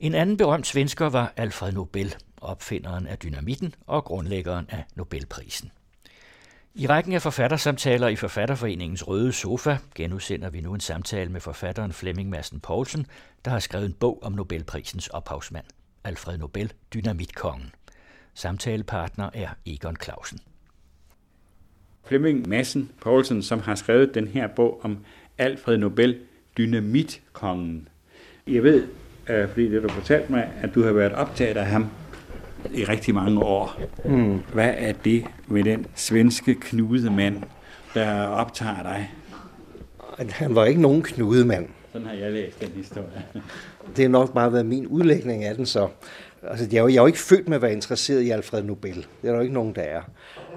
En anden berømt svensker var Alfred Nobel, opfinderen af dynamitten og grundlæggeren af Nobelprisen. I rækken af forfattersamtaler i Forfatterforeningens Røde Sofa genudsender vi nu en samtale med forfatteren Flemming Madsen Poulsen, der har skrevet en bog om Nobelprisens ophavsmand, Alfred Nobel, Dynamitkongen. Samtalepartner er Egon Clausen. Flemming Madsen Poulsen, som har skrevet den her bog om Alfred Nobel, Dynamitkongen. Jeg ved, øh, fordi det du fortalte mig, at du har været optaget af ham i rigtig mange år. Mm. Hvad er det med den svenske knudemand, der optager dig? Han var ikke nogen knudemand. Sådan har jeg læst den historie. Det har nok bare været min udlægning af den så. Altså, jeg er, jo, jeg er jo ikke født med at være interesseret i Alfred Nobel. Det er der jo ikke nogen, der er.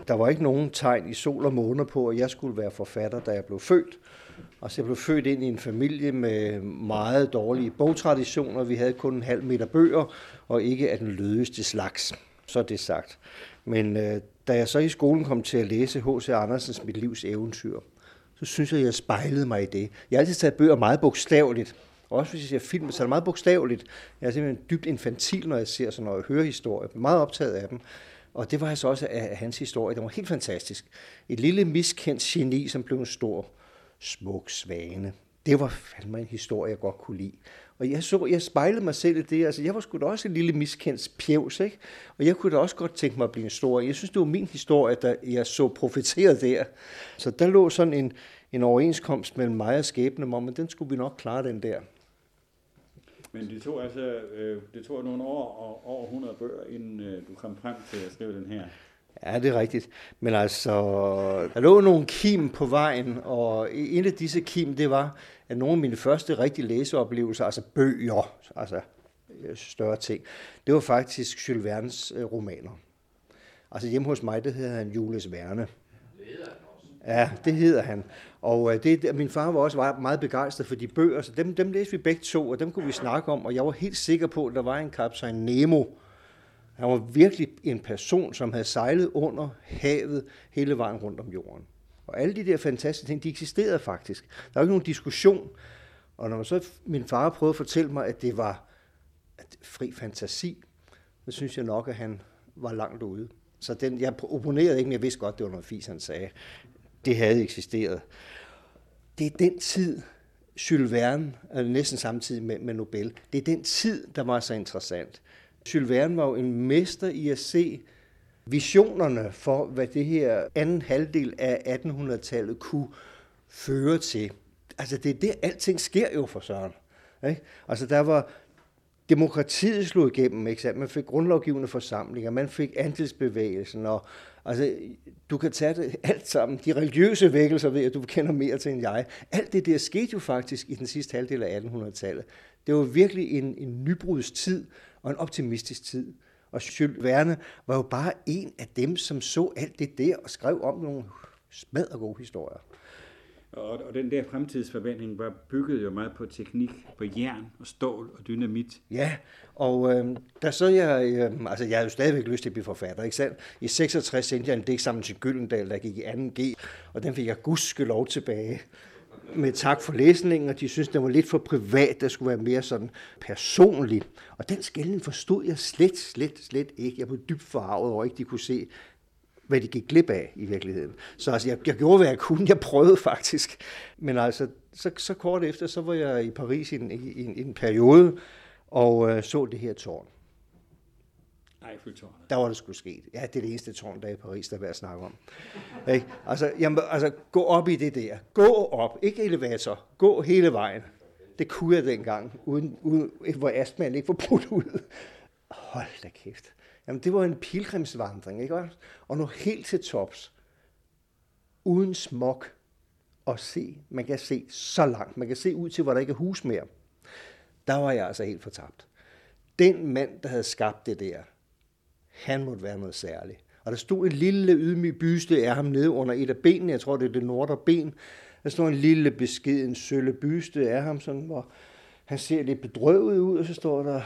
Der var ikke nogen tegn i sol og måne på, at jeg skulle være forfatter, da jeg blev født. Altså, jeg blev født ind i en familie med meget dårlige bogtraditioner. Vi havde kun en halv meter bøger, og ikke af den lødeste slags. Så er det sagt. Men øh, da jeg så i skolen kom til at læse H.C. Andersens Mit livs eventyr, så synes jeg, jeg spejlede mig i det. Jeg har altid taget bøger meget bogstaveligt. Også hvis jeg ser film, så er det meget bogstaveligt. Jeg er simpelthen dybt infantil, når jeg ser sådan noget, hører historie. Jeg er meget optaget af dem. Og det var altså også af hans historie. Det var helt fantastisk. Et lille miskendt geni, som blev en stor, smuk svane. Det var fandme en historie, jeg godt kunne lide. Og jeg, så, jeg spejlede mig selv i det. Altså, jeg var sgu da også en lille miskendt pjevs, ikke? Og jeg kunne da også godt tænke mig at blive en stor. Jeg synes, det var min historie, der jeg så profiteret der. Så der lå sådan en, en overenskomst mellem mig og skæbnen om, at den skulle vi nok klare, den der. Men det tog altså øh, det tog nogle år og over 100 bøger, inden øh, du kom frem til at skrive den her. Ja, det er rigtigt. Men altså, der lå nogle kim på vejen, og en af disse kim, det var, at nogle af mine første rigtige læseoplevelser, altså bøger, altså øh, større ting, det var faktisk Jules Verne's øh, romaner. Altså hjemme hos mig, det hedder han Jules Verne. Ja, det hedder han. Og øh, det, min far var også meget begejstret for de bøger, så dem, dem læste vi begge to, og dem kunne vi snakke om, og jeg var helt sikker på, at der var en kaptajn Nemo. Han var virkelig en person, som havde sejlet under havet hele vejen rundt om jorden. Og alle de der fantastiske ting, de eksisterede faktisk. Der var ikke nogen diskussion. Og når så min far prøvede at fortælle mig, at det var fri fantasi, så synes jeg nok, at han var langt ude. Så den, jeg opponerede ikke, men jeg vidste godt, det var noget fis, han sagde. Det havde eksisteret. Det er den tid, Jules Verne, altså næsten samtidig med, med Nobel, det er den tid, der var så interessant. Jules Verne var jo en mester i at se visionerne for, hvad det her anden halvdel af 1800-tallet kunne føre til. Altså det er det, alting sker jo for Søren. Ikke? Altså der var demokratiet slog igennem, ikke sandt? Man fik grundlovgivende forsamlinger, man fik andelsbevægelsen, og altså, du kan tage det alt sammen. De religiøse vækkelser ved at du kender mere til end jeg. Alt det der skete jo faktisk i den sidste halvdel af 1800-tallet. Det var virkelig en, en nybrudstid og en optimistisk tid. Og Jules Verne var jo bare en af dem, som så alt det der og skrev om nogle smadret gode historier. Og, og den der fremtidsforventning var bygget jo meget på teknik, på jern og stål og dynamit. Ja, og øh, der så jeg, øh, altså jeg havde jo stadigvæk lyst til at blive forfatter, ikke sandt? I 66 sendte jeg en digt sammen til Gyldendal, der gik i 2G, og den fik jeg gudske lov tilbage med tak for læsningen, og de synes, det var lidt for privat, der skulle være mere sådan personligt. Og den skælden forstod jeg slet, slet, slet ikke. Jeg blev dybt farvet over, ikke de kunne se, hvad de gik glip af i virkeligheden. Så altså, jeg, jeg gjorde, hvad jeg kunne. Jeg prøvede faktisk. Men altså, så, så kort efter, så var jeg i Paris i en, i, i en periode, og øh, så det her tårn. Eiffeltårnet. Der var det skulle ske. Ja, det er det eneste tårn, der er i Paris, der er værd at snakke om. Ikke? Altså, jamen, altså, gå op i det der. Gå op. Ikke elevator. Gå hele vejen. Det kunne jeg dengang, uden, uden, hvor astmaen ikke var brudt ud. Hold da kæft. Jamen, det var en pilgrimsvandring, ikke også? Og nu helt til tops. Uden smog. Og se, man kan se så langt. Man kan se ud til, hvor der ikke er hus mere. Der var jeg altså helt fortabt. Den mand, der havde skabt det der, han måtte være noget særligt. Og der stod en lille ydmyg byste af ham nede under et af benene, jeg tror det er det nordre ben. Der stod en lille beskeden sølle byste af ham, sådan, hvor han ser lidt bedrøvet ud, og så står der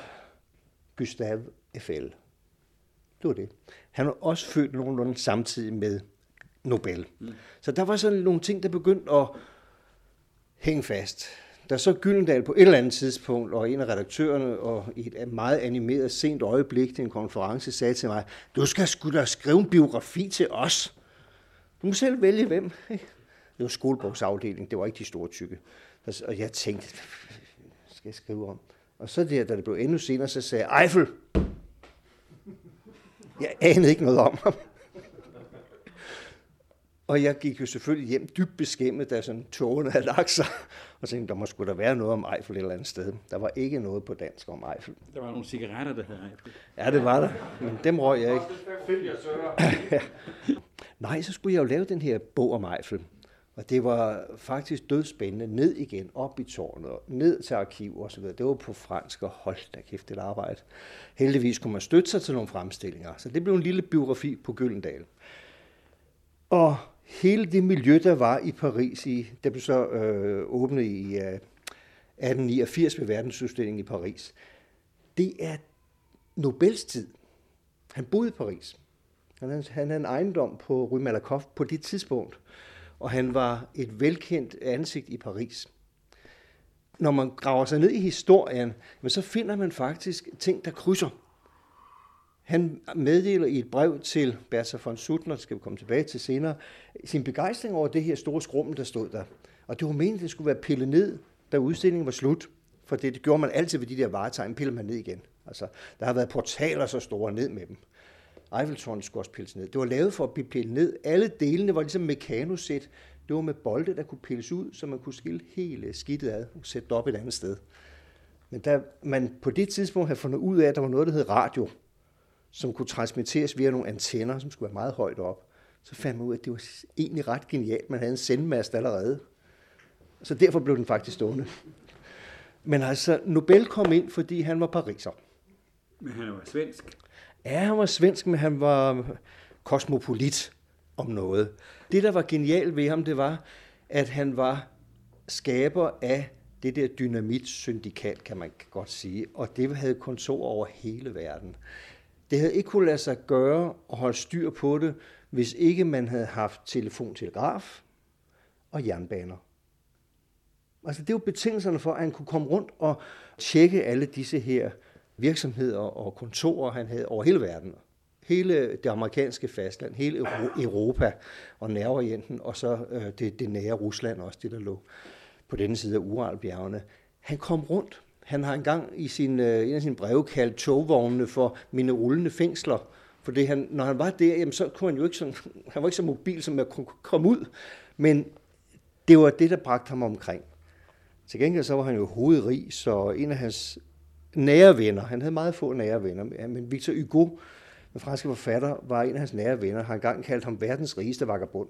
Gustave Eiffel. Det var det. Han var også født nogenlunde samtidig med Nobel. Mm. Så der var sådan nogle ting, der begyndte at hænge fast da så Gyldendal på et eller andet tidspunkt, og en af redaktørerne, og i et meget animeret sent øjeblik til en konference, sagde til mig, du skal sgu da skrive en biografi til os. Du må selv vælge hvem. Det var skolebogsafdelingen, det var ikke de store tykke. Og jeg tænkte, hvad skal jeg skrive om? Og så der, da det blev endnu senere, så sagde jeg, Eiffel. Jeg anede ikke noget om ham. Og jeg gik jo selvfølgelig hjem dybt beskæmmet, da sådan togene havde lagt sig, og tænkte, der må skulle der være noget om Eiffel et eller andet sted. Der var ikke noget på dansk om Eiffel. Der var nogle cigaretter, der hed Eiffel. Ja, det var der, men dem røg jeg ikke. Nej, så skulle jeg jo lave den her bog om Eiffel. Og det var faktisk dødspændende. Ned igen, op i tårnet, ned til arkiv og så videre. Det var på fransk, og hold da kæft det arbejde. Heldigvis kunne man støtte sig til nogle fremstillinger. Så det blev en lille biografi på Gyldendal. Og hele det miljø, der var i Paris, i, der blev så øh, åbnet i øh, 1889 ved verdensudstillingen i Paris, det er Nobels tid. Han boede i Paris. Han havde, han havde en ejendom på Rue Malakoff på det tidspunkt, og han var et velkendt ansigt i Paris. Når man graver sig ned i historien, så finder man faktisk ting, der krydser. Han meddeler i et brev til Bertha von Suttner, skal vi komme tilbage til senere, sin begejstring over det her store skrummel, der stod der. Og det var meningen, at det skulle være pillet ned, da udstillingen var slut. For det, det gjorde man altid ved de der varetegn, piller man ned igen. Altså, der har været portaler så store ned med dem. Eiffeltårnet skulle også pilles ned. Det var lavet for at blive pillet ned. Alle delene var ligesom mekanosæt. Det var med bolde, der kunne pilles ud, så man kunne skille hele skidtet ad og sætte det op et andet sted. Men da man på det tidspunkt havde fundet ud af, at der var noget, der hed radio, som kunne transmitteres via nogle antenner, som skulle være meget højt op, så fandt man ud af, at det var egentlig ret genialt. Man havde en sendmast allerede. Så derfor blev den faktisk stående. Men altså, Nobel kom ind, fordi han var pariser. Men han var svensk. Ja, han var svensk, men han var kosmopolit om noget. Det, der var genialt ved ham, det var, at han var skaber af det der dynamitsyndikat, kan man godt sige, og det havde kontor over hele verden. Det havde ikke kunne lade sig gøre at holde styr på det, hvis ikke man havde haft telefontelegraf og jernbaner. Altså det var betingelserne for, at han kunne komme rundt og tjekke alle disse her virksomheder og kontorer, han havde over hele verden. Hele det amerikanske fastland, hele Europa og Nærorienten, og så øh, det, det nære Rusland også, det der lå på denne side af Uralbjergene. Han kom rundt. Han har engang i sin, øh, en af sine breve kaldt togvognene for mine rullende fængsler. For det, han, når han var der, jamen, så kunne han jo ikke sådan, han var ikke så mobil, som at kunne komme ud. Men det var det, der bragte ham omkring. Til gengæld så var han jo hovedrig, så en af hans nære venner. Han havde meget få nære venner, men Victor Hugo, den franske forfatter, var en af hans nære venner. Han engang kaldt ham verdens rigeste vagabond.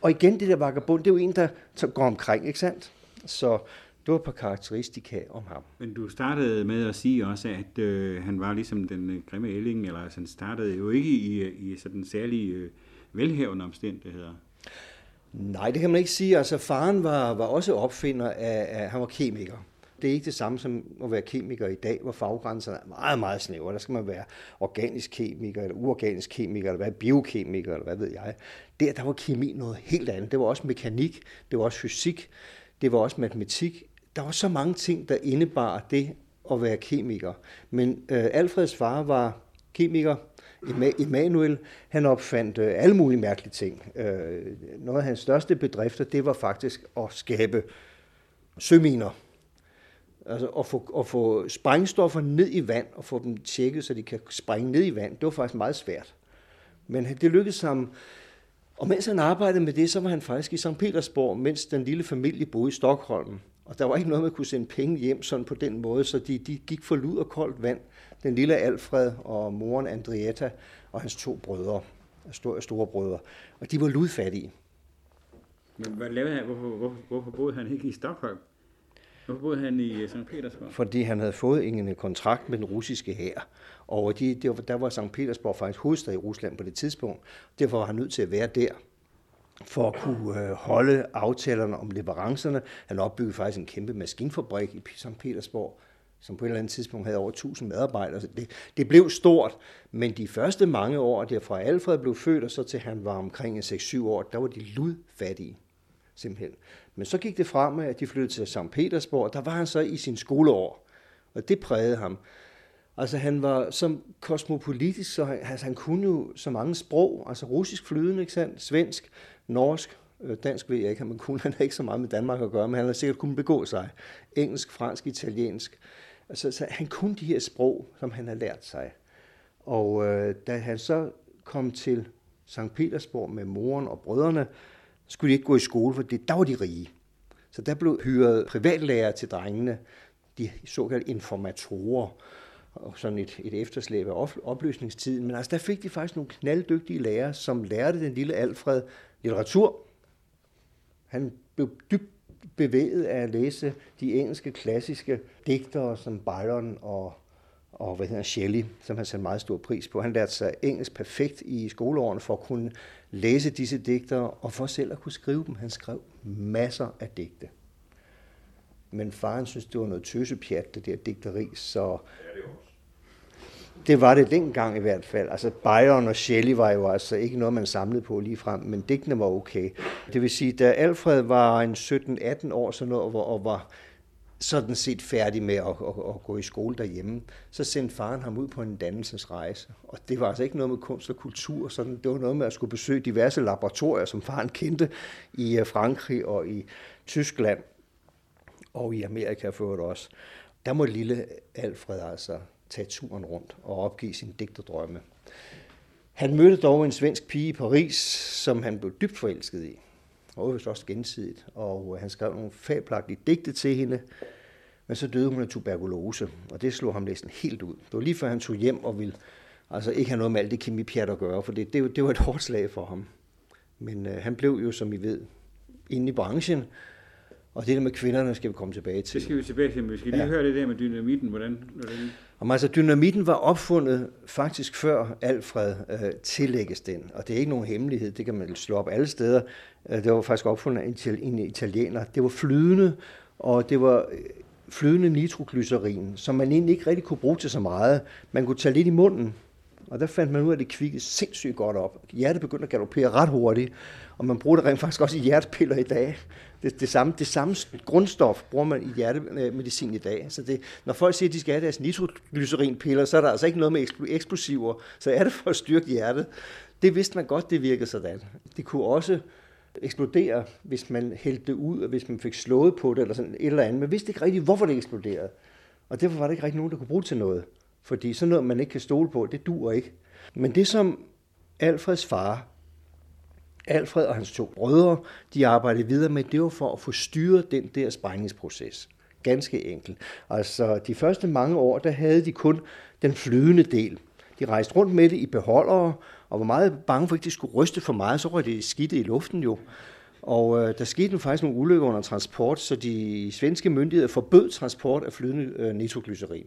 Og igen, det der vagabond, det er jo en, der går omkring, ikke sandt? Så det var et par karakteristika om ham. Men du startede med at sige også, at øh, han var ligesom den øh, grimme ælling, eller altså, han startede jo ikke i, i sådan særlige øh, velhævende omstændigheder. Nej, det kan man ikke sige. Altså, faren var, var også opfinder af, af, han var kemiker det er ikke det samme som at være kemiker i dag, hvor faggrænserne er meget, meget snævre. Der skal man være organisk kemiker, eller uorganisk kemiker, eller være biokemiker, eller hvad ved jeg. Der, der var kemi noget helt andet. Det var også mekanik, det var også fysik, det var også matematik. Der var så mange ting, der indebar det at være kemiker. Men øh, Alfreds far var kemiker, Emanuel, han opfandt øh, alle mulige mærkelige ting. Øh, noget af hans største bedrifter, det var faktisk at skabe søminer. Altså at få, at få sprængstoffer ned i vand og få dem tjekket, så de kan sprænge ned i vand, det var faktisk meget svært. Men det lykkedes ham, og mens han arbejdede med det, så var han faktisk i St. Petersborg, mens den lille familie boede i Stockholm. Og der var ikke noget, man kunne sende penge hjem sådan på den måde, så de, de gik for lud og koldt vand. Den lille Alfred og moren Andrietta og hans to brødre, store, store brødre. Og de var ludfattige. Men hvad lavede han? Hvorfor, hvorfor, hvorfor boede han ikke i Stockholm? Hvorfor boede han i øh, St. Petersborg? Fordi han havde fået en kontrakt med den russiske hær. Og de, der var St. Petersborg faktisk hovedstad i Rusland på det tidspunkt. Derfor var han nødt til at være der for at kunne øh, holde aftalerne om leverancerne. Han opbyggede faktisk en kæmpe maskinfabrik i St. Petersborg, som på et eller andet tidspunkt havde over 1000 medarbejdere. Så det, det blev stort, men de første mange år, der fra Alfred blev født, og så til han var omkring 6-7 år, der var de ludfattige. simpelthen. Men så gik det frem, at de flyttede til St. Petersborg, der var han så i sin skoleår, og det prægede ham. Altså han var som kosmopolitisk, så han, altså, han kunne jo så mange sprog, altså russisk flydende, ikke sandt? svensk, norsk, øh, dansk ved jeg ikke, han kunne, han har ikke så meget med Danmark at gøre, men han har sikkert kunnet begå sig. Engelsk, fransk, italiensk. Altså, så han kunne de her sprog, som han har lært sig. Og øh, da han så kom til St. Petersborg med moren og brødrene, skulle de ikke gå i skole, for det, der var de rige. Så der blev hyret privatlærer til drengene, de såkaldte informatorer, og sådan et, et efterslæb af opløsningstiden. Men altså, der fik de faktisk nogle knalddygtige lærere, som lærte den lille Alfred litteratur. Han blev dybt bevæget af at læse de engelske klassiske digtere som Byron og, og hvad hedder Shelley, som han satte meget stor pris på. Han lærte sig engelsk perfekt i skoleårene for at kunne læse disse digtere og for selv at kunne skrive dem. Han skrev masser af digte. Men faren synes, det var noget tøsepjat, det der digteri, så det var det dengang i hvert fald. Altså Byron og Shelley var jo altså ikke noget, man samlede på lige frem, men digtene var okay. Det vil sige, da Alfred var en 17-18 år sådan noget, og var sådan set færdig med at, at, at gå i skole derhjemme, så sendte faren ham ud på en dannelsesrejse. Og det var altså ikke noget med kunst og kultur, sådan, det var noget med at skulle besøge diverse laboratorier, som faren kendte i øh, Frankrig og i Tyskland og i Amerika for øvrigt også. Der må lille Alfred altså tage turen rundt og opgive sin digterdrømme. Han mødte dog en svensk pige i Paris, som han blev dybt forelsket i. Og vist også gensidigt. Og øh, han skrev nogle fabelagtige digte til hende. Men så døde hun af tuberkulose, og det slog ham næsten helt ud. Det var lige før han tog hjem og ville altså ikke have noget med alt det kemipjat at gøre, for det, det, det var et hårdt slag for ham. Men øh, han blev jo, som I ved, inde i branchen, og det der med kvinderne skal vi komme tilbage til. Det skal vi tilbage til, men vi skal lige ja. høre det der med dynamitten. Hvordan, hvordan... Om altså, dynamitten var opfundet faktisk før Alfred øh, tillægges den, og det er ikke nogen hemmelighed, det kan man slå op alle steder. Øh, det var faktisk opfundet af en italiener. Det var flydende, og det var øh, flydende nitroglycerin, som man egentlig ikke rigtig kunne bruge til så meget. Man kunne tage lidt i munden, og der fandt man ud af, at det kvikkede sindssygt godt op. Hjertet begyndte at galopere ret hurtigt, og man bruger det rent faktisk også i hjertepiller i dag. Det, det, samme, det samme grundstof bruger man i hjertemedicin i dag. Så det, når folk siger, at de skal have deres nitroglycerinpiller, så er der altså ikke noget med eksplosiver. Så er det for at styrke hjertet. Det vidste man godt, det virkede sådan. Det kunne også eksplodere, hvis man hældte det ud, og hvis man fik slået på det, eller sådan et eller andet. Man vidste ikke rigtigt, hvorfor det eksploderede. Og derfor var det ikke rigtig nogen, der kunne bruge det til noget. Fordi sådan noget, man ikke kan stole på, det dur ikke. Men det, som Alfreds far Alfred og hans to brødre, de arbejdede videre med, det var for at få styret den der sprængningsproces. Ganske enkelt. Altså, de første mange år, der havde de kun den flydende del. De rejste rundt med det i beholdere, og var meget bange for, at de skulle ryste for meget, så røg det skidt i luften jo. Og øh, der skete nu faktisk nogle ulykker under transport, så de svenske myndigheder forbød transport af flydende øh, nitroglycerin.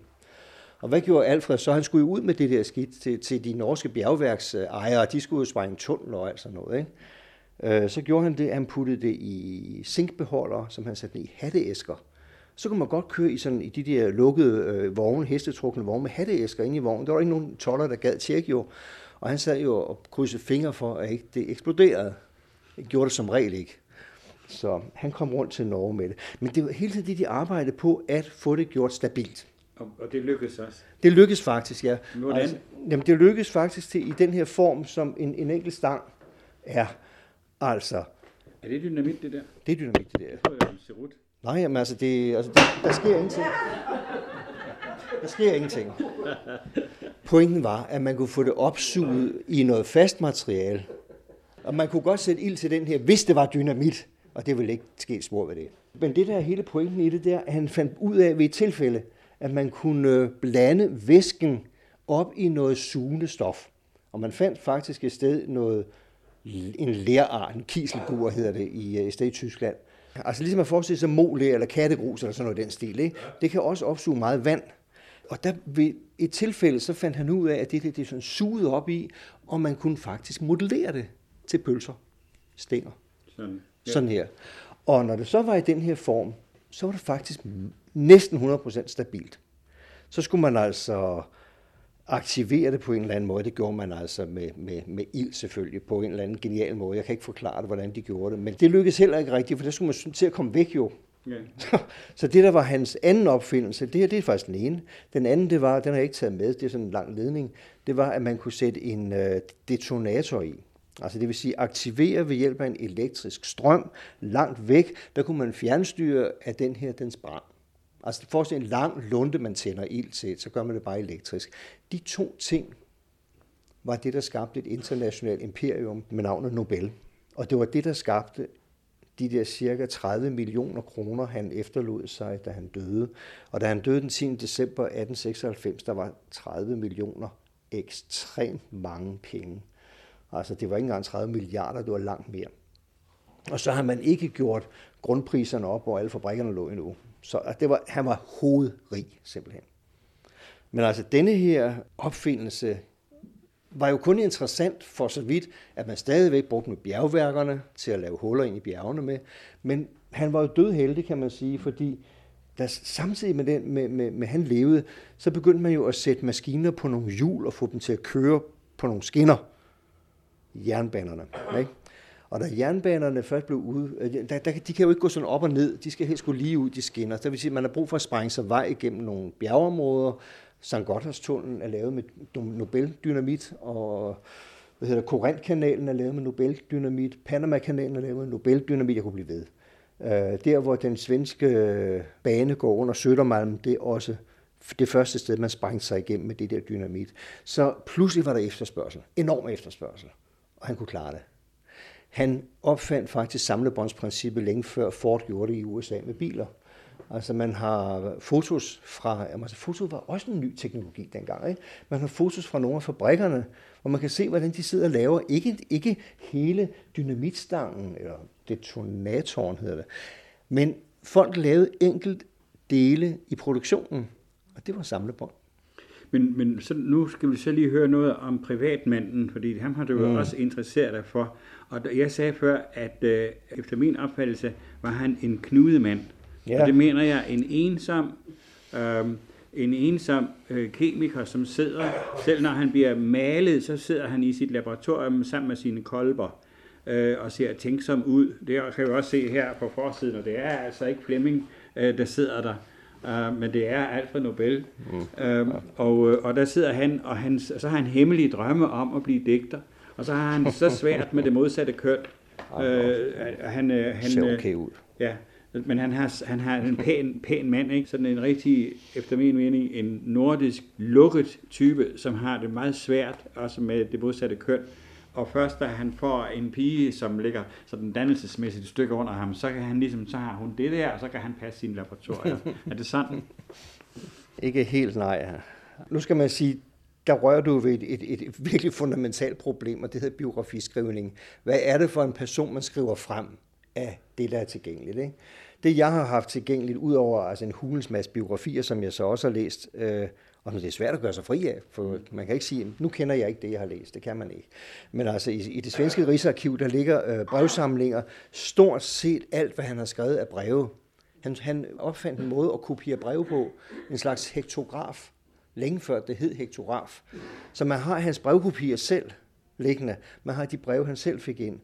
Og hvad gjorde Alfred så? Han skulle jo ud med det der skidt til, til de norske bjergværksejere, de skulle jo sprænge tunnel og alt sådan noget. Ikke? Øh, så gjorde han det, han puttede det i zinkbeholdere, som han satte i hatteæsker. Så kunne man godt køre i, sådan, i de der lukkede øh, vogne, hestetrukne vogne med hatteæsker inde i vognen. Der var ikke nogen toller, der gad tjekke jo. Og han sad jo og krydsede fingre for, at ikke det eksploderede. Det gjorde det som regel ikke. Så han kom rundt til Norge med det. Men det var hele tiden det, de arbejdede på, at få det gjort stabilt. Og, og det lykkedes også? Det lykkedes faktisk, ja. Hvordan? Altså, jamen, det lykkedes faktisk til, i den her form, som en, en enkelt stang er. Altså. Er det dynamit, det der? Det er dynamit, det der. Jeg tror, det er serut. Nej, jamen altså, det, altså det, der sker ingenting. Der sker ingenting. Pointen var, at man kunne få det opsuget i noget fast materiale. Og man kunne godt sætte ild til den her, hvis det var dynamit. Og det ville ikke ske spor ved det. Men det der er hele pointen i det der, at han fandt ud af ved et tilfælde, at man kunne blande væsken op i noget sugende stof. Og man fandt faktisk et sted noget, en lærart, en kiselgur hedder det i, i stedet i Tyskland. Altså ligesom at forestille sig molæ eller kattegrus eller sådan noget den stil. Ikke? Det kan også opsuge meget vand. Og der ved et tilfælde, så fandt han ud af, at det, det, det er sådan suget op i, og man kunne faktisk modellere det til pølser, stænger. Sådan, ja. sådan her. Og når det så var i den her form, så var det faktisk næsten 100% stabilt. Så skulle man altså aktivere det på en eller anden måde. Det gjorde man altså med, med, med ild selvfølgelig, på en eller anden genial måde. Jeg kan ikke forklare det, hvordan de gjorde det. Men det lykkedes heller ikke rigtigt, for der skulle man til at komme væk jo. Yeah. så det, der var hans anden opfindelse, det her det er faktisk den ene. Den anden, det var, den har jeg ikke taget med, det er sådan en lang ledning, det var, at man kunne sætte en øh, detonator i. Altså det vil sige aktivere ved hjælp af en elektrisk strøm langt væk, der kunne man fjernstyre, at den her, den sprang. Altså forestil en lang lunde, man tænder ild til, så gør man det bare elektrisk. De to ting var det, der skabte et internationalt imperium med navnet Nobel. Og det var det, der skabte de der cirka 30 millioner kroner, han efterlod sig, da han døde. Og da han døde den 10. december 1896, der var 30 millioner ekstremt mange penge. Altså det var ikke engang 30 milliarder, det var langt mere. Og så har man ikke gjort grundpriserne op, hvor alle fabrikkerne lå endnu. Så det var, han var hovedrig simpelthen. Men altså denne her opfindelse var jo kun interessant for så vidt, at man stadigvæk brugte med bjergværkerne til at lave huller ind i bjergene med. Men han var jo død heldig, kan man sige, fordi der samtidig med, den, med, med, med han levede, så begyndte man jo at sætte maskiner på nogle hjul og få dem til at køre på nogle skinner. Jernbanerne. Ikke? Og da jernbanerne først blev ude, øh, der, der, de kan jo ikke gå sådan op og ned, de skal helst gå lige ud, de skinner. Det vil sige, at man har brug for at sprænge sig vej igennem nogle bjergeområder. St. Gotthardstunnelen er lavet med Nobel-dynamit, og hvad hedder Korinth-kanalen er lavet med Nobel-dynamit, Panama-kanalen er lavet med Nobel-dynamit, jeg kunne blive ved. Uh, der, hvor den svenske øh, bane går under Sødermalm, det er også det første sted, man sprængte sig igennem med det der dynamit. Så pludselig var der efterspørgsel, enorm efterspørgsel, og han kunne klare det. Han opfandt faktisk samlebåndsprincippet længe før Ford gjorde det i USA med biler. Altså man har fotos fra, altså foto var også en ny teknologi dengang, ikke? Man har fotos fra nogle af fabrikkerne, hvor man kan se, hvordan de sidder og laver, ikke, ikke hele dynamitstangen, eller detonatoren hedder det, men folk lavede enkelt dele i produktionen, og det var samlebånd. Men, men så, nu skal vi så lige høre noget om privatmanden, fordi ham har du jo mm. også interesseret dig for. Og jeg sagde før, at øh, efter min opfattelse var han en knudemand. Ja. Og det mener jeg, en ensom, øh, en ensom øh, kemiker, som sidder, selv når han bliver malet, så sidder han i sit laboratorium sammen med sine kolber øh, og ser tænksom ud. Det kan vi også se her på forsiden, og det er altså ikke Flemming, øh, der sidder der. Uh, men det er Alfred Nobel. Mm. Uh, og, og der sidder han, og han, så har han hemmelige drømme om at blive digter. Og så har han så svært med det modsatte køn. Uh, han, han, ser okay ud. Ja, men han har, han har en pæn, pæn mand, ikke? sådan en rigtig, efter min mening, en nordisk lukket type, som har det meget svært, også med det modsatte køn. Og først da han får en pige, som ligger sådan dannelsesmæssigt et stykke under ham, så kan han ligesom, så har hun det der, og så kan han passe sine laboratorier. er det sådan? Ikke helt nej. Nu skal man sige, der rører du ved et, et, et virkelig fundamentalt problem, og det hedder biografiskrivning. Hvad er det for en person, man skriver frem af det, der er tilgængeligt? Ikke? Det, jeg har haft tilgængeligt, udover altså en hulens masse biografier, som jeg så også har læst, øh, og det er svært at gøre sig fri af, for man kan ikke sige, nu kender jeg ikke det, jeg har læst. Det kan man ikke. Men altså i, i det svenske Rigsarkiv, der ligger øh, brevsamlinger, stort set alt, hvad han har skrevet af breve. Han, han opfandt en måde at kopiere breve på, en slags hektograf, længe før det hed hektograf. Så man har hans brevkopier selv liggende. Man har de breve, han selv fik ind.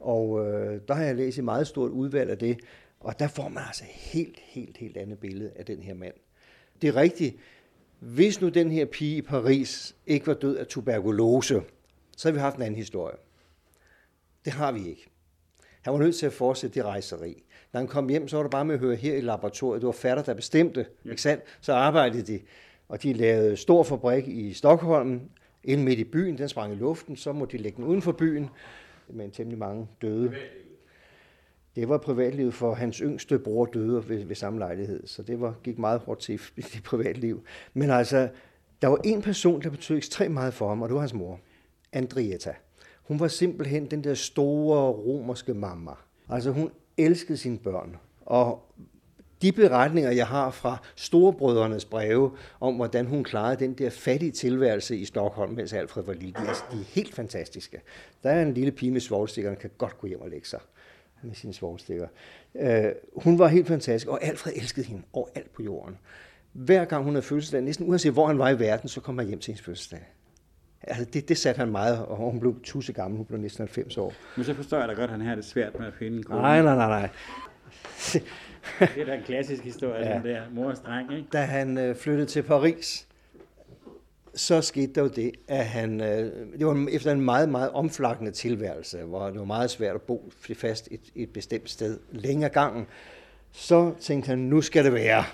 Og øh, der har jeg læst et meget stort udvalg af det. Og der får man altså helt, helt, helt andet billede af den her mand. Det er rigtigt. Hvis nu den her pige i Paris ikke var død af tuberkulose, så har vi haft en anden historie. Det har vi ikke. Han var nødt til at fortsætte det rejseri. Når han kom hjem, så var det bare med at høre her i laboratoriet. Det var fatter, der bestemte. Ikke sandt? Så arbejdede de. Og de lavede stor fabrik i Stockholm, ind midt i byen. Den sprang i luften. Så måtte de lægge den uden for byen med en temmelig mange døde. Det var privatlivet for hans yngste bror døde ved, ved samme lejlighed, så det var, gik meget hårdt til i det privatliv. Men altså, der var en person, der betød ekstremt meget for ham, og det var hans mor, Andrietta. Hun var simpelthen den der store romerske mamma. Altså hun elskede sine børn, og de beretninger, jeg har fra storebrødrenes breve om, hvordan hun klarede den der fattige tilværelse i Stockholm, mens Alfred var lille, de er, de er helt fantastiske. Der er en lille pige med svovlstikkerne, kan godt gå hjem og lægge sig med sine svovlstikker. Øh, hun var helt fantastisk, og Alfred elskede hende overalt på jorden. Hver gang hun havde fødselsdag, næsten uanset hvor han var i verden, så kom han hjem til hendes fødselsdag. Altså, det, det satte han meget, og hun blev tusse gammel, hun blev næsten 90 år. Men så forstår jeg da godt, at han har det svært med at finde en kone. Nej, nej, nej, nej. Det er da en klassisk historie, ja. den der mor og streng, ikke? Da han øh, flyttede til Paris, så skete der jo det, at han, øh, det var efter en meget, meget omflakkende tilværelse, hvor det var meget svært at bo fast et, et bestemt sted længere gangen, så tænkte han, nu skal det være.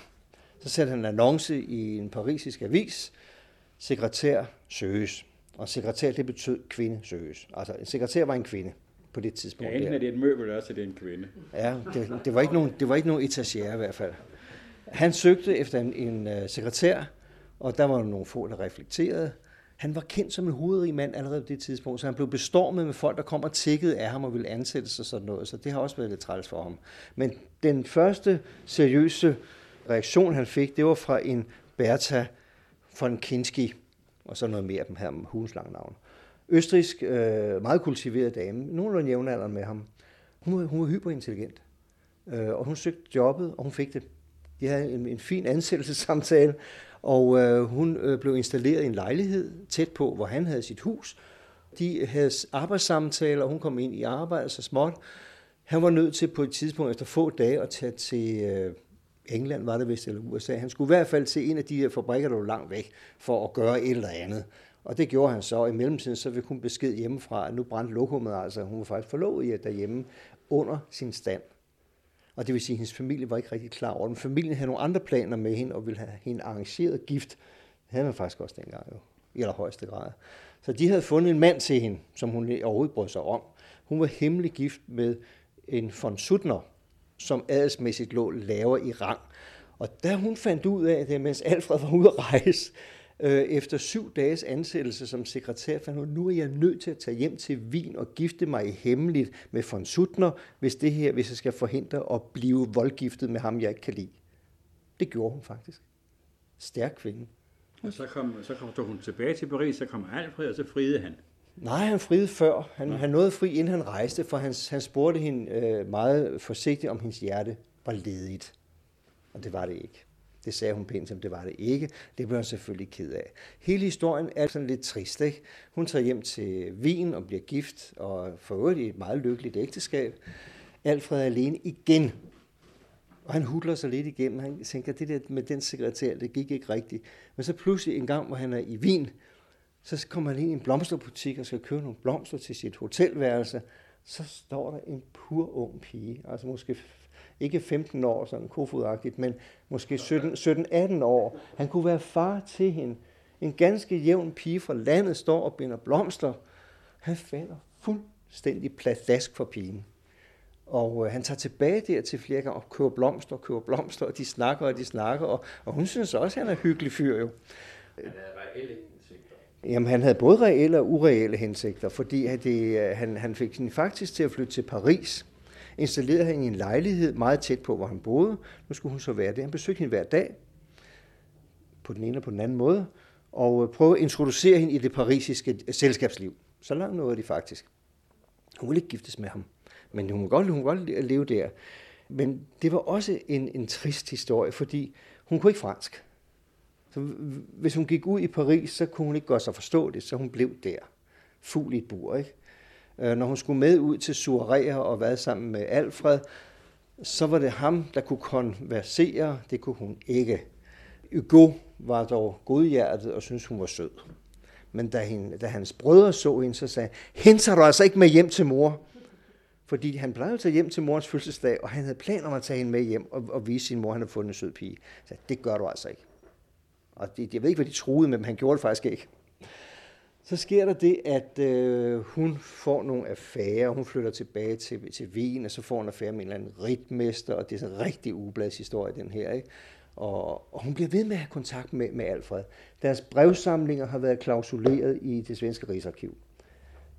Så satte han en annonce i en parisisk avis, sekretær søges. Og sekretær, det betød kvinde søges. Altså, en sekretær var en kvinde på det tidspunkt. Ja, enten er det et møbel, eller også er det en kvinde. Ja, det, det, var ikke nogen, det var ikke nogen etagere i hvert fald. Han søgte efter en, en uh, sekretær, og der var nogle få, der reflekterede. Han var kendt som en hovedrig mand allerede på det tidspunkt, så han blev bestormet med folk, der kom og tikkede af ham og ville ansætte sig sådan noget, så det har også været lidt træls for ham. Men den første seriøse reaktion, han fik, det var fra en Bertha von Kinski, og så noget mere af dem her med lange navn. Østrisk, øh, meget kultiveret dame, nogenlunde jævnaldrende med ham. Hun var, hun var hyperintelligent, øh, og hun søgte jobbet, og hun fik det. De havde en, en fin ansættelsessamtale, og øh, hun øh, blev installeret i en lejlighed tæt på, hvor han havde sit hus. De havde arbejdssamtaler, og hun kom ind i arbejde så småt. Han var nødt til på et tidspunkt efter få dage at tage til øh, England, var det vist, eller USA. Han skulle i hvert fald til en af de her fabrikker, der var langt væk, for at gøre et eller andet. Og det gjorde han så. Og i mellemtiden så fik hun besked hjemmefra, at nu brændte lokummet, altså hun var faktisk forlovet i derhjemme under sin stand. Og det vil sige, at hendes familie var ikke rigtig klar over den. Familien havde nogle andre planer med hende, og ville have hende arrangeret gift. Det havde man faktisk også dengang jo, i allerhøjeste grad. Så de havde fundet en mand til hende, som hun overhovedet brød sig om. Hun var hemmelig gift med en von Suttner, som adelsmæssigt lå lavere i rang. Og da hun fandt ud af det, mens Alfred var ude at rejse, øh, efter syv dages ansættelse som sekretær, fandt hun, nu er jeg nødt til at tage hjem til Wien og gifte mig i hemmeligt med von Suttner, hvis det her, hvis jeg skal forhindre at blive voldgiftet med ham, jeg ikke kan lide. Det gjorde hun faktisk. Stærk kvinde. Og så kom, så kom så hun tilbage til Paris, så kom Alfred, og så friede han. Nej, han friede før. Han, han nåede fri, inden han rejste, for han, han spurgte hende øh, meget forsigtigt, om hendes hjerte var ledigt. Og det var det ikke. Det sagde hun pænt, som det var det ikke. Det blev hun selvfølgelig ked af. Hele historien er sådan lidt trist, ikke? Hun tager hjem til Wien og bliver gift, og får øvrigt et meget lykkeligt ægteskab. Alfred er alene igen. Og han hudler sig lidt igennem. Han tænker, det der med den sekretær, det gik ikke rigtigt. Men så pludselig en gang, hvor han er i Wien, så kommer han ind i en blomsterbutik og skal købe nogle blomster til sit hotelværelse. Så står der en pur ung pige, altså måske ikke 15 år, sådan kofodagtigt, men måske 17-18 år. Han kunne være far til hende. En ganske jævn pige fra landet står og binder blomster. Han falder fuldstændig pladask for pigen. Og øh, han tager tilbage der til flere gange og køber blomster og køber blomster, og de snakker og de snakker, og, og hun synes også, at han er hyggelig fyr jo. Han er reelle Jamen, han havde både reelle og ureelle hensigter, fordi det, øh, han, han fik hende faktisk til at flytte til Paris. Installerede han i en lejlighed meget tæt på, hvor han boede. Nu skulle hun så være der. Han besøgte hende hver dag, på den ene og på den anden måde, og øh, prøvede at introducere hende i det parisiske øh, selskabsliv. Så langt nåede de faktisk. Hun ville ikke giftes med ham, men hun kunne godt, hun kunne godt leve der. Men det var også en, en trist historie, fordi hun kunne ikke fransk. Så hvis hun gik ud i Paris, så kunne hun ikke gøre sig forstå det, så hun blev der. Fugl i et bur, ikke? Øh, når hun skulle med ud til Surerer og være sammen med Alfred, så var det ham, der kunne konversere. Det kunne hun ikke. Hugo var dog godhjertet og syntes, hun var sød. Men da, hende, da hans brødre så hende, så sagde hende tager du altså ikke med hjem til mor. Fordi han plejede at tage hjem til morens fødselsdag, og han havde planer om at tage hende med hjem og, og vise sin mor, at han havde fundet en sød pige. Så det gør du altså ikke. Og det, jeg ved ikke, hvad de troede med, men han gjorde det faktisk ikke. Så sker der det, at øh, hun får nogle affærer, hun flytter tilbage til, til Wien, og så får hun affære med en eller anden ritmester, og det er sådan en rigtig ubladshistorie, den her. Ikke? Og, og hun bliver ved med at have kontakt med, med Alfred. Deres brevsamlinger har været klausuleret i det svenske Rigsarkiv.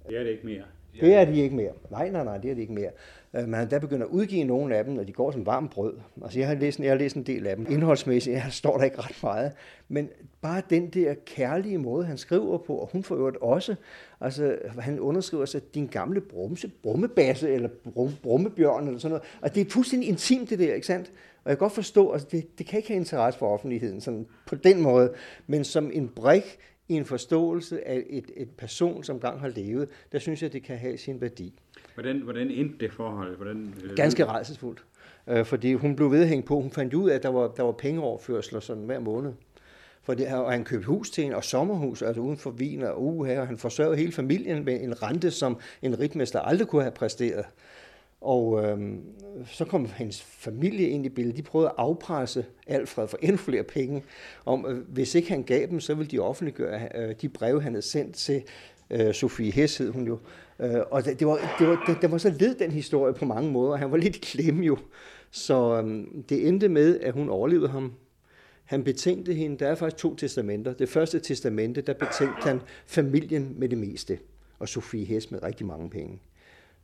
Det er det ikke mere. Det er de ikke mere. Nej, nej, nej, det er de ikke mere. Øh, man har begynder at udgive nogle af dem, og de går som varmt brød. Altså, jeg har læst, jeg har læst en del af dem. Indholdsmæssigt jeg står der ikke ret meget. Men bare den der kærlige måde, han skriver på, og hun får øvrigt også, altså, han underskriver sig, din gamle brumse, brummebasse, eller brum, brummebjørn, eller sådan noget. Og det er fuldstændig intimt, det der, ikke sandt? Og jeg kan godt forstå, at altså, det, det kan ikke have interesse for offentligheden sådan på den måde, men som en brik i en forståelse af et, et person, som gang har levet, der synes jeg, det kan have sin værdi. Hvordan, hvordan endte det forhold? Hvordan, øh, Ganske rejsesfuldt. Øh, fordi hun blev ved at hænge på. Hun fandt ud af, at der var, der var pengeoverførsler sådan hver måned. For det, og han købte hus til en, og sommerhus, altså uden for Wien og her, og han forsørgede hele familien med en rente, som en ritmester aldrig kunne have præsteret. Og øh, så kom hans familie ind i billedet. De prøvede at afpresse Alfred for endnu flere penge. Om, øh, hvis ikke han gav dem, så ville de offentliggøre øh, de breve, han havde sendt til øh, Sofie Hess, hed hun jo. Øh, og det, det, var, det, var, det, det var så led den historie på mange måder. Han var lidt klem jo. Så øh, det endte med, at hun overlevede ham. Han betænkte hende. Der er faktisk to testamenter. Det første testamente, der betænkte han familien med det meste. Og Sofie Hess med rigtig mange penge.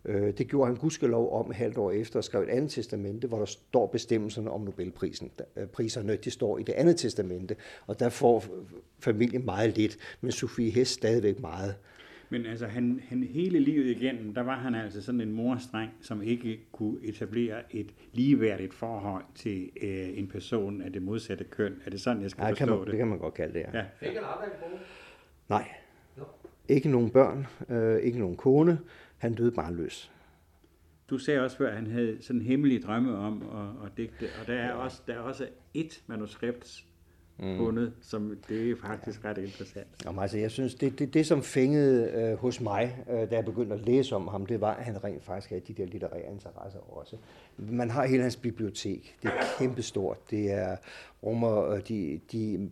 Øh, det gjorde han gudskelov om et halvt år efter og skrev et andet testamente, hvor der står bestemmelserne om Nobelprisen. Øh, priserne, de står i det andet testamente, og der får familien meget lidt, men Sofie Hess stadigvæk meget. Men altså, han, han hele livet igennem, der var han altså sådan en morstreng, som ikke kunne etablere et ligeværdigt forhold til øh, en person af det modsatte køn. Er det sådan, jeg skal ja, forstå kan man, det? det kan man godt kalde det, ja. ja. Fik han aldrig en Nej. No. Ikke nogen børn, øh, ikke nogen kone. Han døde barnløs. Du sagde også før, at han havde sådan hemmelige drømme om at, at digte, og der er, ja. også, der er også et manuskript mm. fundet, som det er faktisk ja. ret interessant. Jamen, altså, jeg synes, det, det, det som fængede øh, hos mig, øh, da jeg begyndte at læse om ham, det var, at han rent faktisk havde de der litterære interesser også. Man har hele hans bibliotek. Det er kæmpestort. Det er rummer øh, de, de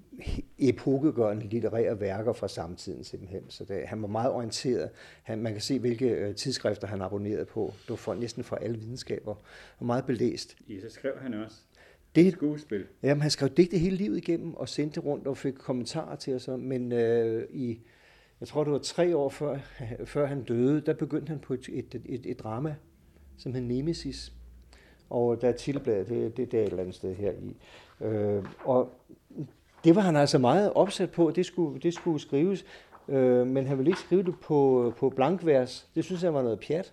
epokegørende litterære værker fra samtiden simpelthen. Så det, han var meget orienteret. Han, man kan se, hvilke øh, tidsskrifter han abonnerede på. Det var for, næsten fra alle videnskaber. Og meget belæst. Ja, så skrev han også det, skuespil. Jamen, han skrev digte hele livet igennem og sendte rundt og fik kommentarer til os. Men øh, i, jeg tror det var tre år før, før han døde, der begyndte han på et, et, et, et drama, som hed Nemesis. Og der er tilbladet, det, det, det er et eller andet sted her i. Øh, og det var han altså meget opsat på, det skulle, det skulle skrives. Øh, men han ville ikke skrive det på, på blankvers. Det synes jeg var noget pjat.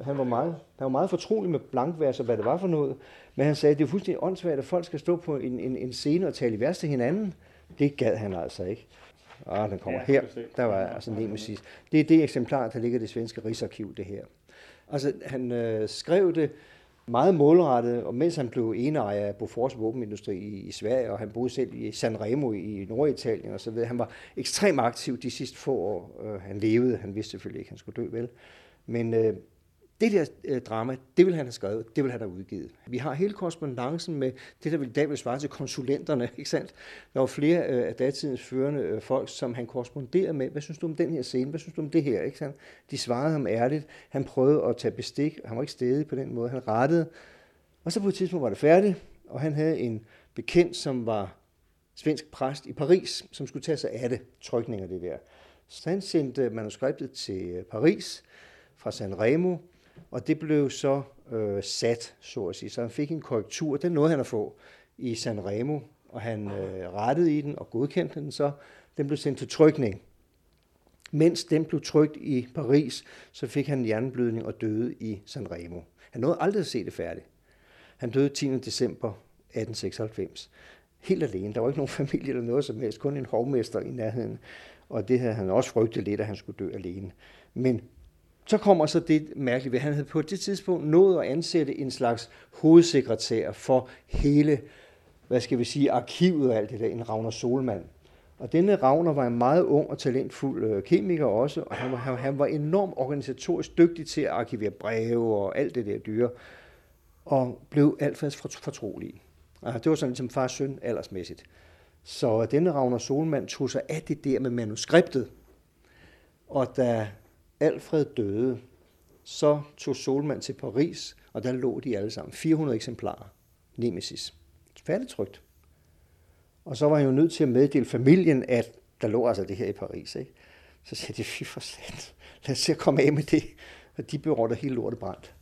Han var meget, han var meget fortrolig med blankvers og hvad det var for noget. Men han sagde, at det er fuldstændig åndssvagt, at folk skal stå på en, en, en scene og tale i vers til hinanden. Det gad han altså ikke. Ah, den kommer ja, her. Der var altså Nemesis. Det er det eksemplar, der ligger i det svenske Rigsarkiv, det her. Altså, han øh, skrev det meget målrettet, og mens han blev eneejer af Bofors våbenindustri i, i Sverige, og han boede selv i Sanremo i Norditalien og så videre. Han var ekstremt aktiv de sidste få år, øh, han levede. Han vidste selvfølgelig ikke, at han skulle dø, vel? Men øh, det der øh, drama, det vil han have skrevet, det vil han have udgivet. Vi har hele korrespondancen med det, der vil i dag vil svare til konsulenterne, ikke sandt? Der var flere øh, af datidens førende øh, folk, som han korresponderede med. Hvad synes du om den her scene? Hvad synes du om det her? Ikke sandt? De svarede ham ærligt. Han prøvede at tage bestik. Han var ikke stedig på den måde. Han rettede. Og så på et tidspunkt var det færdigt, og han havde en bekendt, som var svensk præst i Paris, som skulle tage sig af det, trykning af det der. Så han sendte manuskriptet til øh, Paris fra Sanremo, og det blev så øh, sat, så at sige. Så han fik en korrektur, den nåede han at få i San Remo, og han øh, rettede i den og godkendte den så. Den blev sendt til trykning. Mens den blev trykt i Paris, så fik han en hjerneblødning og døde i San Remo. Han nåede aldrig at se det færdigt. Han døde 10. december 1896. Helt alene. Der var ikke nogen familie eller noget som helst. Kun en hovmester i nærheden. Og det havde han også frygtet lidt, at han skulle dø alene. Men så kommer så det mærkelige ved, han havde på det tidspunkt nået at ansætte en slags hovedsekretær for hele, hvad skal vi sige, arkivet og alt det der, en Ravner Solmand. Og denne Ravner var en meget ung og talentfuld øh, kemiker også, og han var, han, han var enormt organisatorisk dygtig til at arkivere breve og alt det der dyre, og blev alt for fortrolig. Altså, det var sådan ligesom fars søn aldersmæssigt. Så denne Ravner Solmand tog sig af det der med manuskriptet, og da Alfred døde, så tog Solmand til Paris, og der lå de alle sammen. 400 eksemplarer. Nemesis. Færdigtrygt. Og så var han jo nødt til at meddele familien, at der lå altså det her i Paris. Ikke? Så sagde de, fy for sat, lad os se at komme af med det. Og de berådte hele lortet brændt.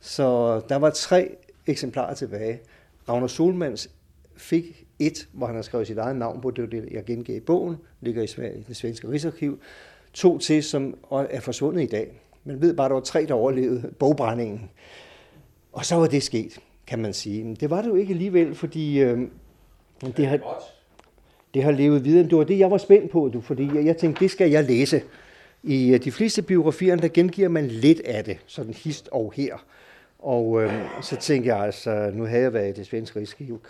Så der var tre eksemplarer tilbage. Ragnar Solmans fik et, hvor han har skrevet sit eget navn på, det var det, jeg gengav i bogen, ligger i det svenske Rigsarkiv. To til, som er forsvundet i dag. Man ved bare, at der var tre, der overlevede bogbrændingen. Og så var det sket, kan man sige. Men det var det jo ikke alligevel, fordi øh, det, har, det har levet videre. Det var det, jeg var spændt på, du, fordi jeg, jeg tænkte, det skal jeg læse. I øh, de fleste biografier, der gengiver man lidt af det, sådan hist og her. Og øh, så tænkte jeg altså, nu havde jeg været i det svenske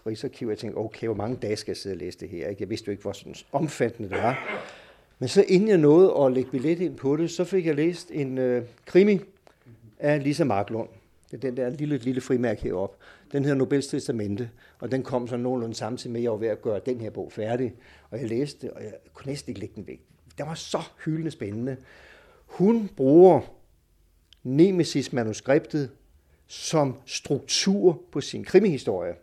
Rigsarkiv, og jeg tænkte, okay, hvor mange dage skal jeg sidde og læse det her? Jeg vidste jo ikke, hvor sådan omfattende det var. Men så inden jeg nåede at lægge billet ind på det, så fik jeg læst en øh, krimi af Lisa Marklund. Det er den der lille, lille frimærke heroppe. Den hedder Nobels Testamente, og den kom så nogenlunde samtidig med, at jeg var ved at gøre den her bog færdig. Og jeg læste, og jeg kunne næsten ikke lægge den væk. Det var så hyldende spændende. Hun bruger Nemesis-manuskriptet som struktur på sin krimihistorie,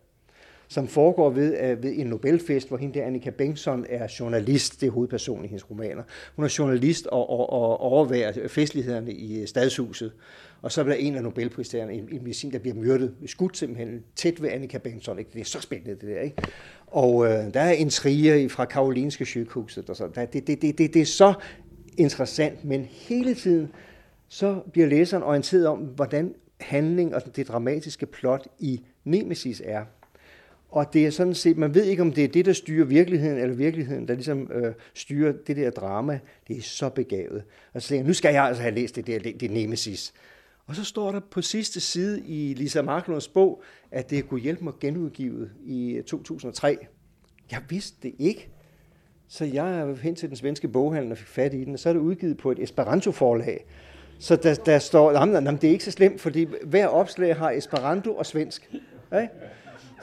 som foregår ved, øh, ved en Nobelfest, hvor hende der Annika Bengtsson er journalist, det er hovedpersonen i hendes romaner. Hun er journalist og, og, og overværer festlighederne i øh, stadshuset. Og så bliver en af Nobelpristagerne, en, en medicin, der bliver myrdet, skudt simpelthen tæt ved Annika Bengtsson. Ikke? Det er så spændende, det der. Ikke? Og øh, der er intriger fra Karolinske syghuset. Og så. Det, det, det, det, det er så interessant, men hele tiden så bliver læseren orienteret om, hvordan handling og det dramatiske plot i Nemesis er. Og det er sådan set, man ved ikke, om det er det, der styrer virkeligheden, eller virkeligheden, der ligesom øh, styrer det der drama. Det er så begavet. Og så tænker jeg, nu skal jeg altså have læst det der, det, det Nemesis. Og så står der på sidste side i Lisa Marklunds bog, at det kunne hjælpe mig genudgivet i øh, 2003. Jeg vidste det ikke. Så jeg er hen til den svenske boghandel og fik fat i den, og så er det udgivet på et Esperanto-forlag. Så der, der står, jamen, jamen, det er ikke så slemt, fordi hver opslag har Esperanto og svensk. Ikke?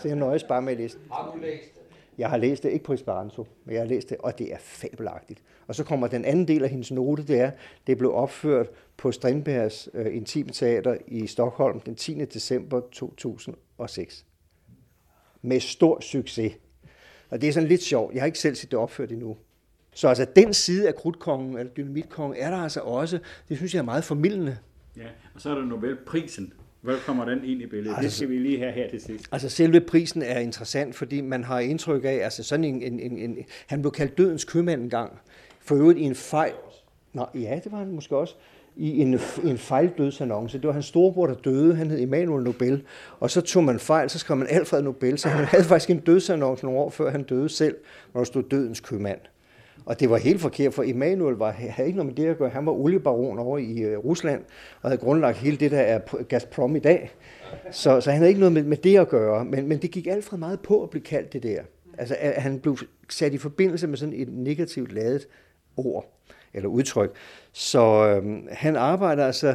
Så jeg nøjes bare med at læse Har du læst det? Jeg har læst det, ikke på Esperanto, men jeg har læst det, og det er fabelagtigt. Og så kommer den anden del af hendes note, det er, det blev opført på Strindbergs øh, Intimteater i Stockholm den 10. december 2006. Med stor succes. Og det er sådan lidt sjovt. Jeg har ikke selv set det opført endnu. Så altså den side af krudtkongen, eller dynamitkongen, er der altså også, det synes jeg er meget formidlende. Ja, og så er der Nobelprisen. Hvor kommer den ind i billedet? Altså, det skal vi lige have her til sidst. Altså selve prisen er interessant, fordi man har indtryk af, altså sådan en, en, en, en han blev kaldt dødens købmand en gang. For øvrigt i en fejl, Nå, ja, det var han måske også, i en, en fejldødsannonce. Det var hans storebror, der døde. Han hed Emanuel Nobel. Og så tog man fejl, så skrev man Alfred Nobel. Så han havde faktisk en dødsannonce nogle år før han døde selv, hvor der stod dødens købmand. Og det var helt forkert, for Emanuel var, havde ikke noget med det at gøre. Han var oliebaron over i øh, Rusland, og havde grundlagt hele det, der er Gazprom i dag. Så, så han havde ikke noget med, med det at gøre. Men, men det gik Alfred meget på at blive kaldt det der. Altså, at han blev sat i forbindelse med sådan et negativt ladet ord eller udtryk. Så øhm, han arbejder altså,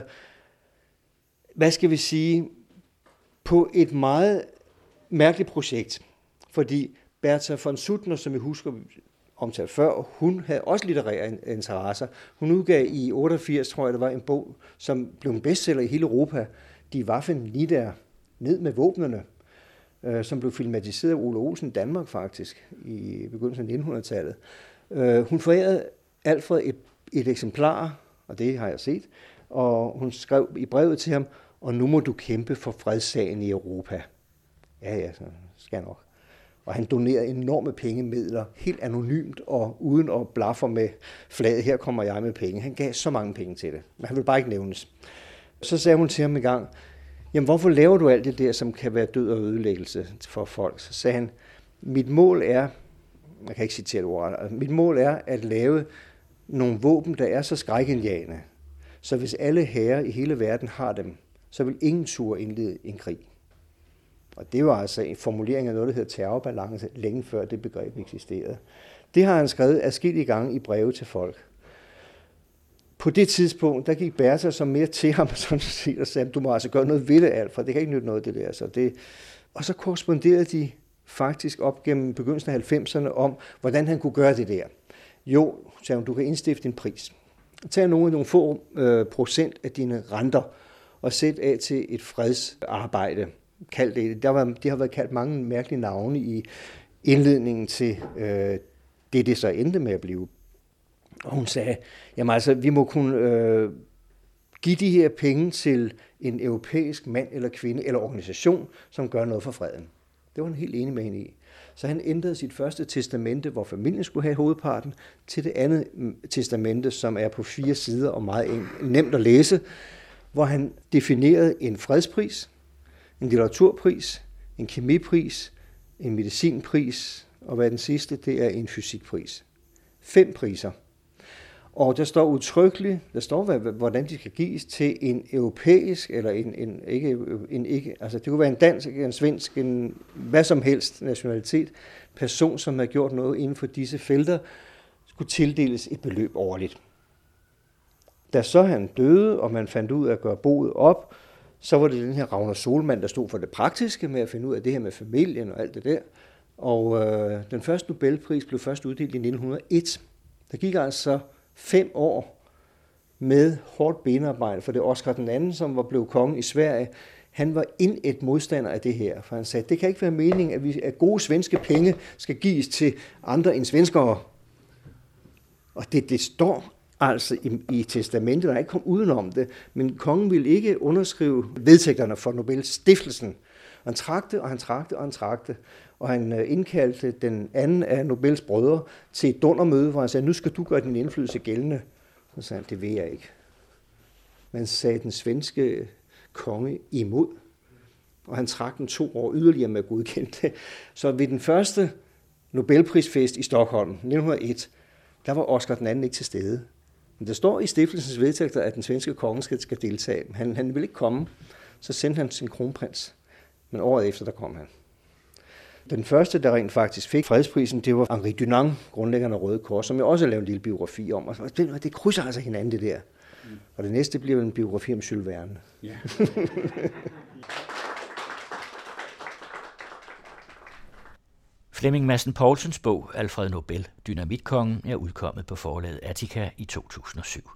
hvad skal vi sige, på et meget mærkeligt projekt. Fordi Bertha von Suttner, som vi husker omtalt før, hun havde også litterære interesser. Hun udgav i 88, tror jeg, der var en bog, som blev en bestseller i hele Europa. De Waffen Nieder, ned med våbnene, øh, som blev filmatiseret af Ole Olsen i Danmark faktisk, i begyndelsen af 1900-tallet. Øh, hun forærede Alfred et, et eksemplar, og det har jeg set, og hun skrev i brevet til ham, og nu må du kæmpe for fredssagen i Europa. Ja, ja, så skal jeg nok. Og han donerede enorme pengemidler, helt anonymt og uden at blaffe med flaget, her kommer jeg med penge. Han gav så mange penge til det, men han vil bare ikke nævnes. Så sagde hun til ham en gang, jamen hvorfor laver du alt det der, som kan være død og ødelæggelse for folk? Så sagde han, mit mål er, jeg kan ikke citere det ord, altså, mit mål er at lave nogle våben, der er så skrækindjagende, så hvis alle herrer i hele verden har dem, så vil ingen tur indlede en krig. Og det var altså en formulering af noget, der hedder terrorbalance, længe før det begreb eksisterede. Det har han skrevet adskillige gange i breve til folk. På det tidspunkt, der gik Bertha så mere til ham sådan set, og sagde, du må altså gøre noget ved det, Alfred. Det kan ikke nytte noget, det der. Så det... Og så korresponderede de faktisk op gennem begyndelsen af 90'erne om, hvordan han kunne gøre det der. Jo, sagde hun, du kan indstifte en pris. Tag nogle, nogle få øh, procent af dine renter og sæt af til et fredsarbejde kaldt det. Der var, de har været kaldt mange mærkelige navne i indledningen til øh, det, det så endte med at blive. Og hun sagde, jamen altså, vi må kunne øh, give de her penge til en europæisk mand eller kvinde eller organisation, som gør noget for freden. Det var han helt enig med hende i. Så han ændrede sit første testamente, hvor familien skulle have hovedparten, til det andet mm, testamente, som er på fire sider og meget nemt at læse, hvor han definerede en fredspris, en litteraturpris, en kemipris, en medicinpris, og hvad den sidste, det er en fysikpris. Fem priser. Og der står udtrykkeligt, der står, hvordan de skal gives til en europæisk, eller en, en, ikke, en ikke, altså det kunne være en dansk, en svensk, en hvad som helst nationalitet, person, som har gjort noget inden for disse felter, skulle tildeles et beløb årligt. Da så han døde, og man fandt ud af at gøre boet op, så var det den her Ragnar Solmand, der stod for det praktiske med at finde ud af det her med familien og alt det der. Og øh, den første Nobelpris blev først uddelt i 1901. Der gik altså fem år med hårdt benarbejde, for det er Oscar den anden, som var blevet konge i Sverige, han var ind et modstander af det her, for han sagde, det kan ikke være meningen, at, vi, at gode svenske penge skal gives til andre end svenskere. Og det, det står altså i, i testamentet, der er ikke kommet udenom det, men kongen ville ikke underskrive vedtægterne for Nobels stiftelsen. Han trakte, og han trakte, og han trakte. Og han øh, indkaldte den anden af Nobels brødre til et dundermøde, hvor han sagde, nu skal du gøre din indflydelse gældende. Så sagde han, det vil jeg ikke. Men sagde den svenske øh, konge imod. Og han trak den to år yderligere med at godkende det. Så ved den første Nobelprisfest i Stockholm, 1901, der var Oscar den anden ikke til stede. Men der står i stiftelsens vedtægter, at den svenske konge skal, skal deltage. Han, han vil ikke komme. Så sendte han sin kronprins. Men året efter, der kom han. Den første, der rent faktisk fik fredsprisen, det var Henri Dunant, grundlæggeren af Røde Kors, som jeg også har lavet en lille biografi om. Og det, det krydser altså hinanden, det der. Og det næste bliver en biografi om Jules Verne. Ja. Flemming Madsen Poulsens bog Alfred Nobel, Dynamitkongen, er udkommet på forlaget Attica i 2007.